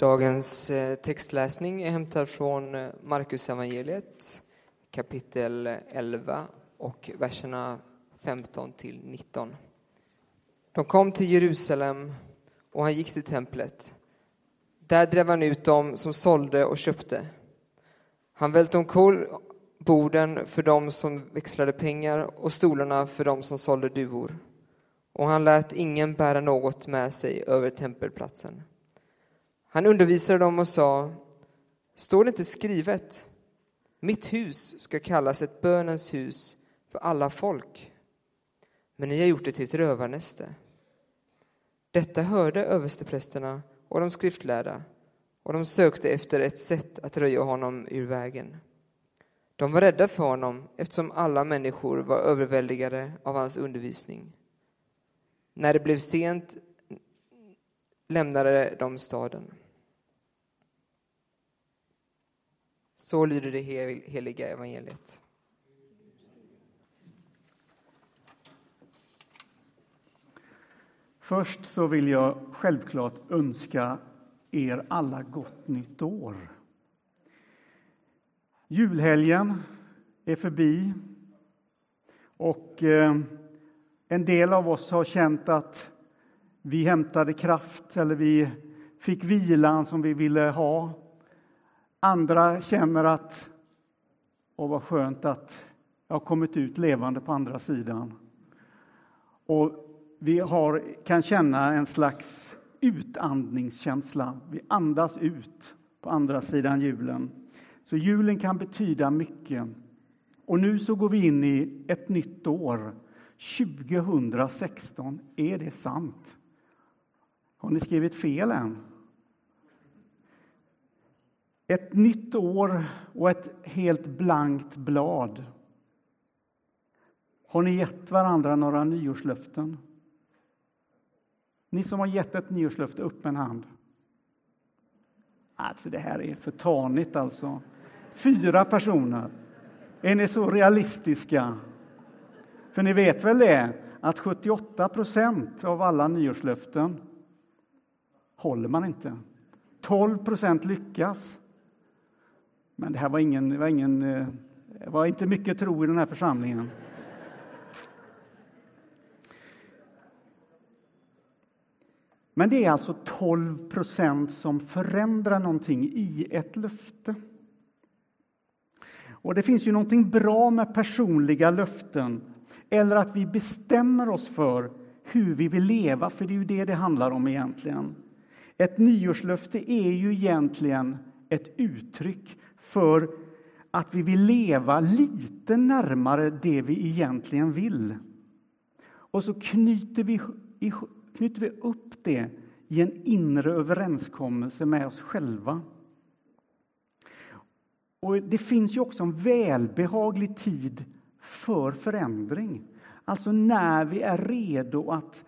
Dagens eh, textläsning är hämtad från eh, Markus evangeliet kapitel 11 och verserna 15 till 19. De kom till Jerusalem och han gick till templet. Där drev han ut dem som sålde och köpte. Han välte omkull borden för dem som växlade pengar och stolarna för dem som sålde duvor. Och han lät ingen bära något med sig över tempelplatsen. Han undervisade dem och sa, står det inte skrivet, mitt hus ska kallas ett bönens hus för alla folk, men ni har gjort det till ett rövarnäste. Detta hörde översteprästerna och de skriftlärda, och de sökte efter ett sätt att röja honom ur vägen. De var rädda för honom eftersom alla människor var överväldigade av hans undervisning. När det blev sent lämnade de staden. Så lyder det heliga evangeliet. Först så vill jag självklart önska er alla gott nytt år. Julhelgen är förbi och eh, en del av oss har känt att vi hämtade kraft eller vi fick vilan som vi ville ha. Andra känner att åh, vad skönt att jag har kommit ut levande på andra sidan. Och vi har, kan känna en slags utandningskänsla. Vi andas ut på andra sidan julen. Så julen kan betyda mycket. Och nu så går vi in i ett nytt år, 2016. Är det sant? Har ni skrivit fel än? Ett nytt år och ett helt blankt blad. Har ni gett varandra några nyårslöften? Ni som har gett ett nyårslöfte, upp en hand. Alltså, det här är för tanigt alltså. Fyra personer. Är ni så realistiska? För ni vet väl det, att 78 procent av alla nyårslöften håller man inte. 12 procent lyckas. Men det här var ingen, det var ingen, eh, det var inte mycket tro i den här församlingen. Men det är alltså 12 procent som förändrar någonting i ett löfte. Och det finns ju någonting bra med personliga löften, eller att vi bestämmer oss för hur vi vill leva, för det är ju det det handlar om egentligen. Ett nyårslöfte är ju egentligen ett uttryck för att vi vill leva lite närmare det vi egentligen vill. Och så knyter vi, knyter vi upp det i en inre överenskommelse med oss själva. Och Det finns ju också en välbehaglig tid för förändring. Alltså när vi är redo att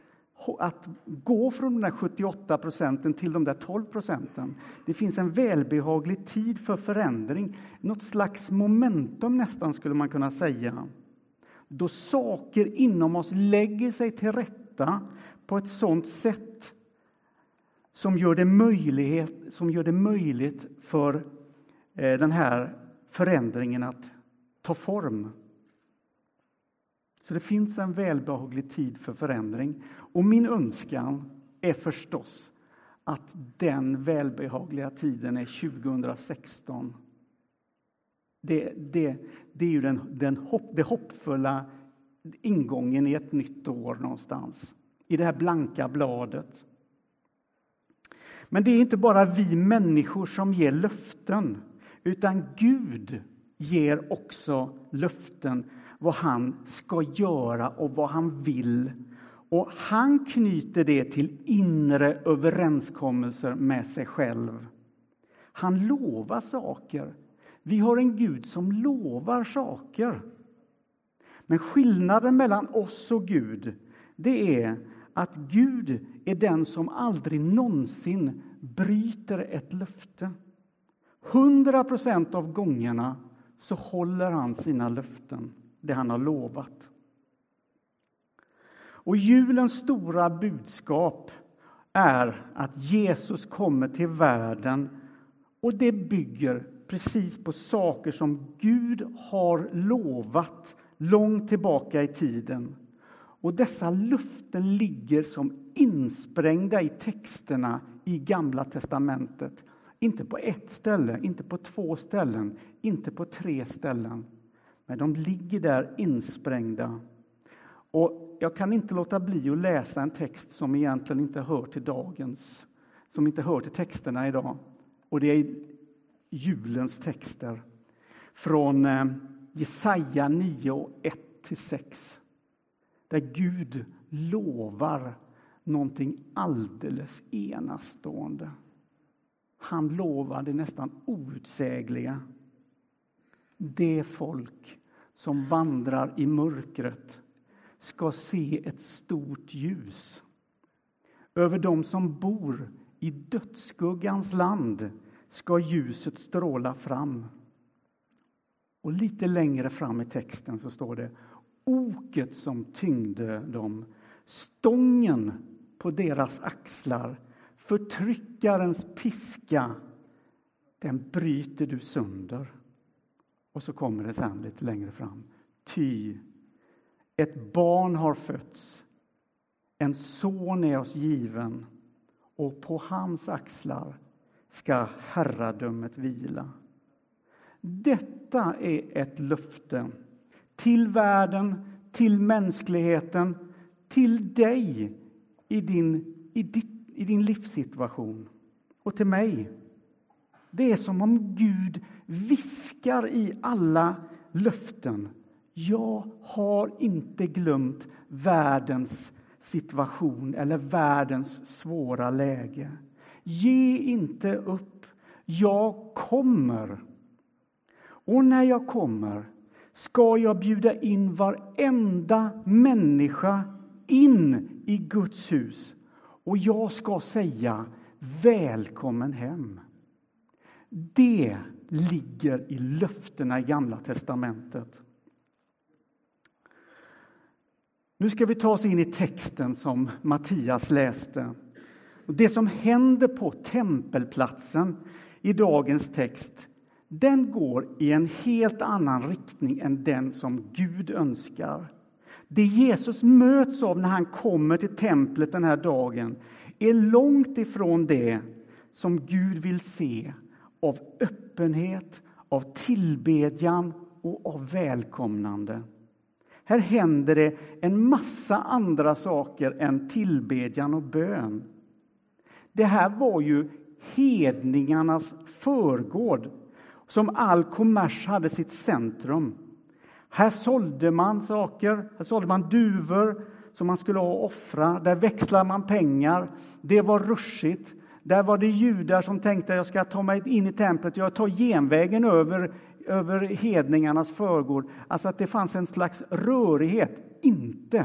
att gå från de där 78 procenten till de där 12 procenten. Det finns en välbehaglig tid för förändring, något slags momentum nästan skulle man kunna säga. Då saker inom oss lägger sig till rätta på ett sådant sätt som gör det, möjlighet, som gör det möjligt för eh, den här förändringen att ta form. Så det finns en välbehaglig tid för förändring. Och min önskan är förstås att den välbehagliga tiden är 2016. Det, det, det är ju den, den hopp, det hoppfulla ingången i ett nytt år någonstans. I det här blanka bladet. Men det är inte bara vi människor som ger löften, utan Gud ger också löften vad han ska göra och vad han vill och han knyter det till inre överenskommelser med sig själv. Han lovar saker. Vi har en Gud som lovar saker. Men skillnaden mellan oss och Gud, det är att Gud är den som aldrig någonsin bryter ett löfte. Hundra procent av gångerna så håller han sina löften, det han har lovat. Och julens stora budskap är att Jesus kommer till världen och det bygger precis på saker som Gud har lovat långt tillbaka i tiden. Och dessa luften ligger som insprängda i texterna i Gamla testamentet. Inte på ett ställe, inte på två ställen, inte på tre ställen. Men de ligger där insprängda. Och jag kan inte låta bli att läsa en text som egentligen inte hör till dagens, som inte hör till texterna idag. Och det är julens texter från eh, Jesaja 9, 1-6. Där Gud lovar någonting alldeles enastående. Han lovar det nästan outsägliga. Det folk som vandrar i mörkret ska se ett stort ljus. Över dem som bor i dödsskuggans land ska ljuset stråla fram. Och lite längre fram i texten så står det oket som tyngde dem, stången på deras axlar, förtryckarens piska, den bryter du sönder. Och så kommer det sen lite längre fram. Ty ett barn har fötts, en son är oss given och på hans axlar ska herradömet vila. Detta är ett löfte till världen, till mänskligheten, till dig i din, i, ditt, i din livssituation och till mig. Det är som om Gud viskar i alla löften. Jag har inte glömt världens situation eller världens svåra läge. Ge inte upp. Jag kommer. Och när jag kommer ska jag bjuda in varenda människa in i Guds hus och jag ska säga välkommen hem. Det ligger i löftena i Gamla testamentet. Nu ska vi ta oss in i texten som Mattias läste. Det som händer på tempelplatsen i dagens text den går i en helt annan riktning än den som Gud önskar. Det Jesus möts av när han kommer till templet den här dagen är långt ifrån det som Gud vill se av öppenhet, av tillbedjan och av välkomnande. Här händer det en massa andra saker än tillbedjan och bön. Det här var ju hedningarnas förgård som all kommers hade sitt centrum. Här sålde man saker, här sålde man duvor som man skulle ha och offra. Där växlade man pengar. Det var ruschigt. Där var det judar som tänkte att jag ska ta mig in i templet, jag tar genvägen över, över hedningarnas förgård. Alltså att det fanns en slags rörighet. Inte.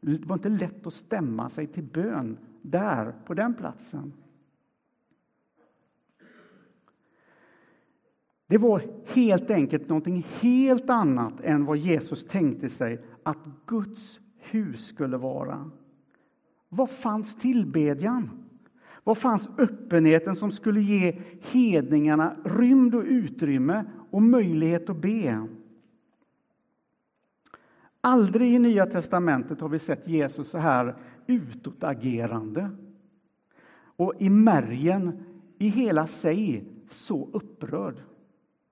Det var inte lätt att stämma sig till bön där, på den platsen. Det var helt enkelt någonting helt annat än vad Jesus tänkte sig att Guds hus skulle vara. Vad fanns tillbedjan? Var fanns öppenheten som skulle ge hedningarna rymd och utrymme och möjlighet att be? Aldrig i Nya testamentet har vi sett Jesus så här utåtagerande och i märgen, i hela sig, så upprörd.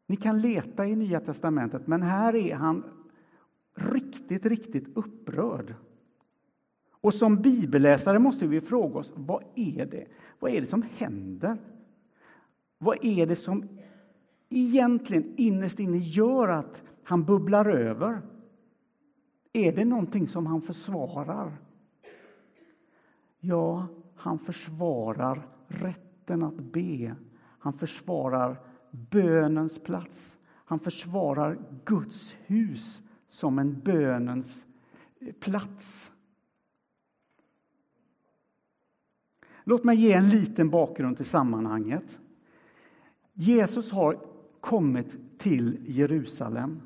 Ni kan leta i Nya testamentet, men här är han riktigt, riktigt upprörd. Och som bibelläsare måste vi fråga oss, vad är det? Vad är det som händer? Vad är det som egentligen innerst inne gör att han bubblar över? Är det någonting som han försvarar? Ja, han försvarar rätten att be. Han försvarar bönens plats. Han försvarar Guds hus som en bönens plats. Låt mig ge en liten bakgrund till sammanhanget. Jesus har kommit till Jerusalem.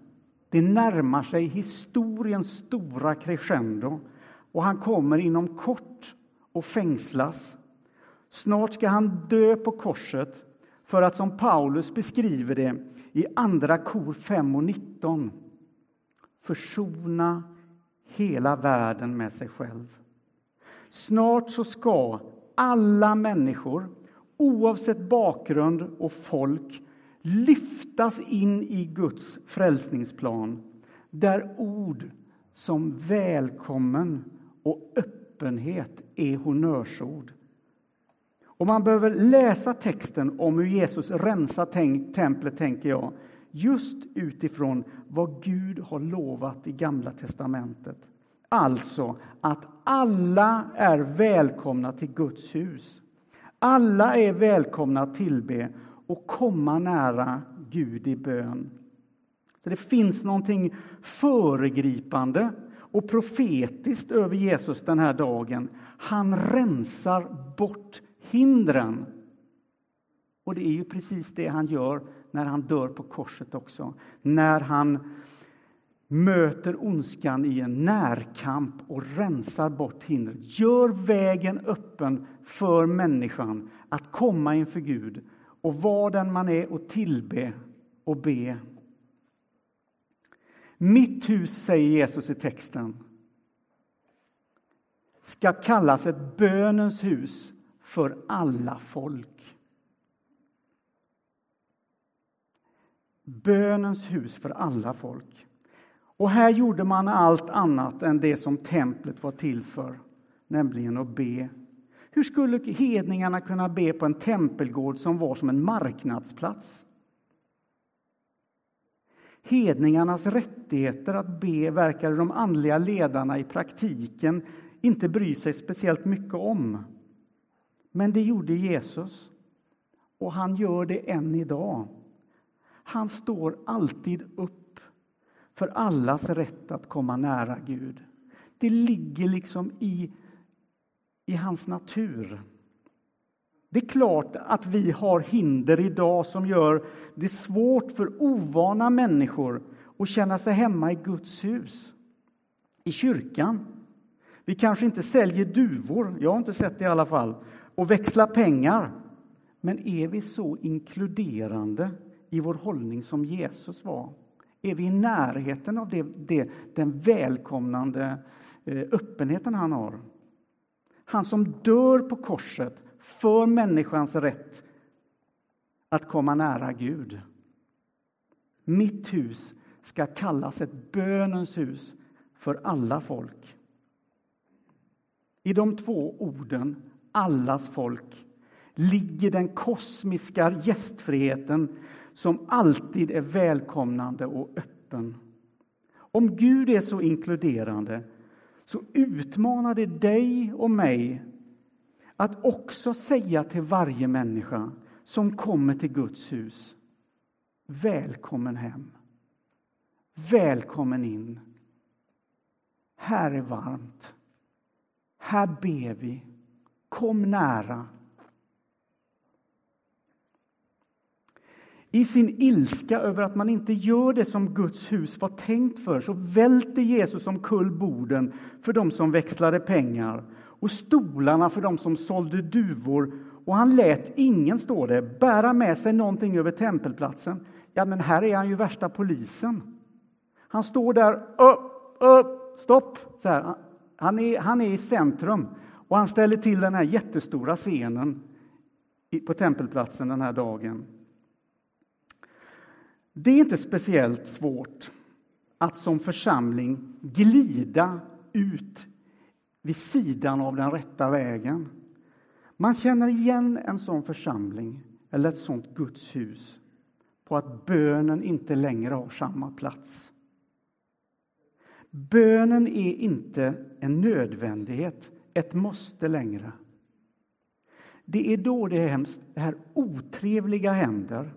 Det närmar sig historiens stora crescendo och han kommer inom kort och fängslas. Snart ska han dö på korset för att, som Paulus beskriver det i Andra kor 5 och 19, försona hela världen med sig själv. Snart så ska alla människor, oavsett bakgrund och folk, lyftas in i Guds frälsningsplan där ord som välkommen och öppenhet är honnörsord. Och man behöver läsa texten om hur Jesus rensar templet, tänker jag, just utifrån vad Gud har lovat i Gamla testamentet. Alltså att alla är välkomna till Guds hus. Alla är välkomna att tillbe och komma nära Gud i bön. Så Det finns någonting föregripande och profetiskt över Jesus den här dagen. Han rensar bort hindren. Och det är ju precis det han gör när han dör på korset också. När han möter ondskan i en närkamp och rensar bort hindret. Gör vägen öppen för människan att komma inför Gud och vara den man är och tillbe och be. Mitt hus, säger Jesus i texten, ska kallas ett bönens hus för alla folk. Bönens hus för alla folk. Och här gjorde man allt annat än det som templet var till för, nämligen att be. Hur skulle hedningarna kunna be på en tempelgård som var som en marknadsplats? Hedningarnas rättigheter att be verkade de andliga ledarna i praktiken inte bry sig speciellt mycket om. Men det gjorde Jesus, och han gör det än idag. Han står alltid upp för allas rätt att komma nära Gud. Det ligger liksom i, i hans natur. Det är klart att vi har hinder idag som gör det svårt för ovana människor att känna sig hemma i Guds hus, i kyrkan. Vi kanske inte säljer duvor, jag har inte sett det i alla fall, och växlar pengar. Men är vi så inkluderande i vår hållning som Jesus var? Är vi i närheten av det, det, den välkomnande eh, öppenheten han har? Han som dör på korset för människans rätt att komma nära Gud. Mitt hus ska kallas ett bönens hus för alla folk. I de två orden allas folk ligger den kosmiska gästfriheten som alltid är välkomnande och öppen. Om Gud är så inkluderande så utmanar det dig och mig att också säga till varje människa som kommer till Guds hus Välkommen hem. Välkommen in. Här är varmt. Här ber vi. Kom nära. I sin ilska över att man inte gör det som Guds hus var tänkt för så välter Jesus omkull borden för dem som växlade pengar och stolarna för dem som sålde duvor och han lät ingen, står det, bära med sig någonting över tempelplatsen. Ja, men här är han ju värsta polisen. Han står där, upp, upp, stopp! Så här. Han, är, han är i centrum och han ställer till den här jättestora scenen på tempelplatsen den här dagen. Det är inte speciellt svårt att som församling glida ut vid sidan av den rätta vägen. Man känner igen en sån församling eller ett sånt Guds hus på att bönen inte längre har samma plats. Bönen är inte en nödvändighet, ett måste längre. Det är då det, det här otrevliga händer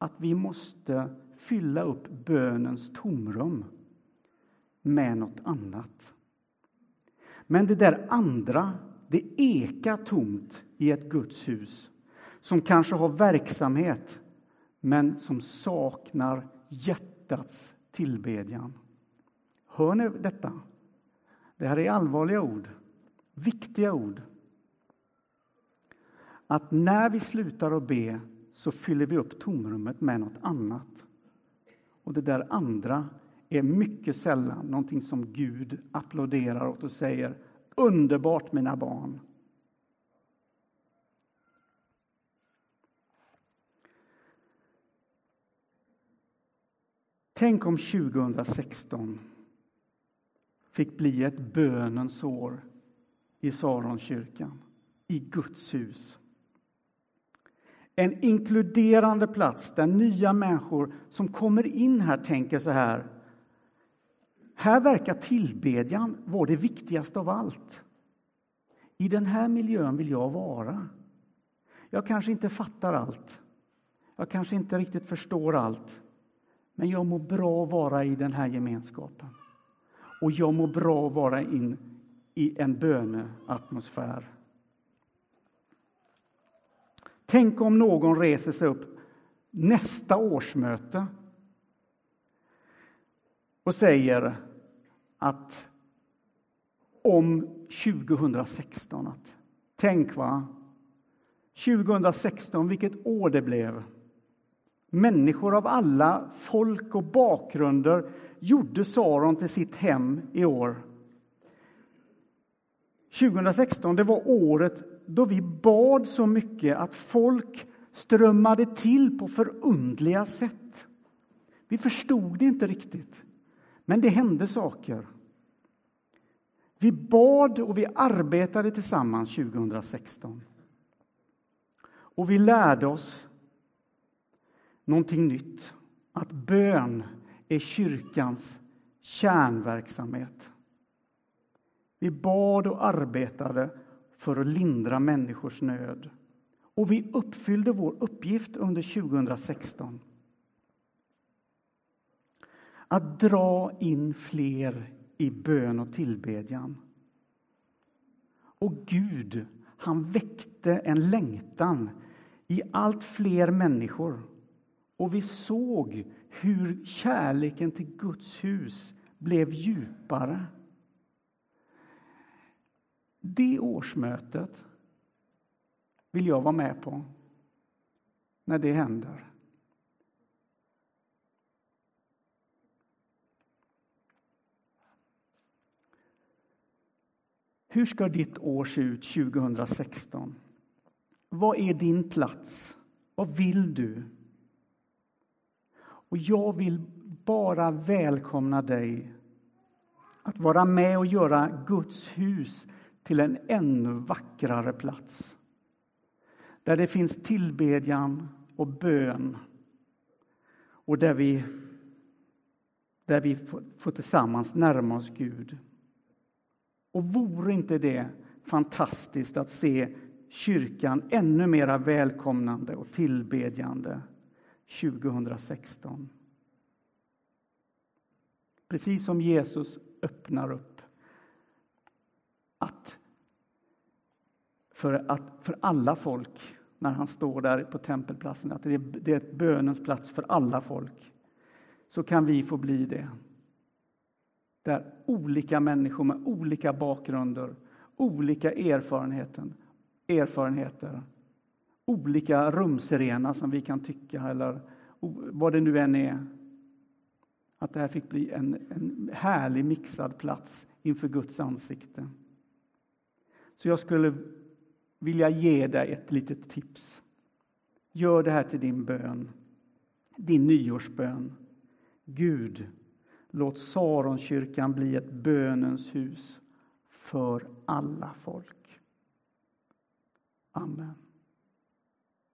att vi måste fylla upp bönens tomrum med något annat. Men det där andra, det ekar tomt i ett Guds hus som kanske har verksamhet, men som saknar hjärtats tillbedjan. Hör ni detta? Det här är allvarliga ord. Viktiga ord. Att när vi slutar att be så fyller vi upp tomrummet med något annat. Och det där andra är mycket sällan någonting som Gud applåderar åt och säger underbart mina barn. Tänk om 2016 fick bli ett bönens år i Saronkyrkan, i Guds hus. En inkluderande plats där nya människor som kommer in här tänker så här. Här verkar tillbedjan vara det viktigaste av allt. I den här miljön vill jag vara. Jag kanske inte fattar allt. Jag kanske inte riktigt förstår allt. Men jag mår bra att vara i den här gemenskapen. Och jag mår bra att vara in i en böneatmosfär. Tänk om någon reser sig upp nästa årsmöte och säger att om 2016 att tänk va 2016 vilket år det blev Människor av alla folk och bakgrunder gjorde Saron till sitt hem i år. 2016 det var året då vi bad så mycket att folk strömmade till på förundliga sätt. Vi förstod det inte riktigt, men det hände saker. Vi bad och vi arbetade tillsammans 2016. Och vi lärde oss någonting nytt. Att bön är kyrkans kärnverksamhet. Vi bad och arbetade för att lindra människors nöd. Och vi uppfyllde vår uppgift under 2016. Att dra in fler i bön och tillbedjan. Och Gud, han väckte en längtan i allt fler människor och vi såg hur kärleken till Guds hus blev djupare. Det årsmötet vill jag vara med på när det händer. Hur ska ditt år se ut 2016? Vad är din plats? Vad vill du? Och jag vill bara välkomna dig att vara med och göra Guds hus till en ännu vackrare plats. Där det finns tillbedjan och bön och där vi, där vi får tillsammans närma oss Gud. Och vore inte det fantastiskt att se kyrkan ännu mer välkomnande och tillbedjande 2016. Precis som Jesus öppnar upp att för, att för alla folk, när han står där på tempelplatsen, att det är, det är bönens plats för alla folk, så kan vi få bli det. Där olika människor med olika bakgrunder, olika erfarenheter, erfarenheter olika rumsrena som vi kan tycka, eller vad det nu än är. Att det här fick bli en, en härlig mixad plats inför Guds ansikte. Så jag skulle vill jag ge dig ett litet tips. Gör det här till din bön, din nyårsbön. Gud, låt Saronkyrkan bli ett bönens hus för alla folk. Amen.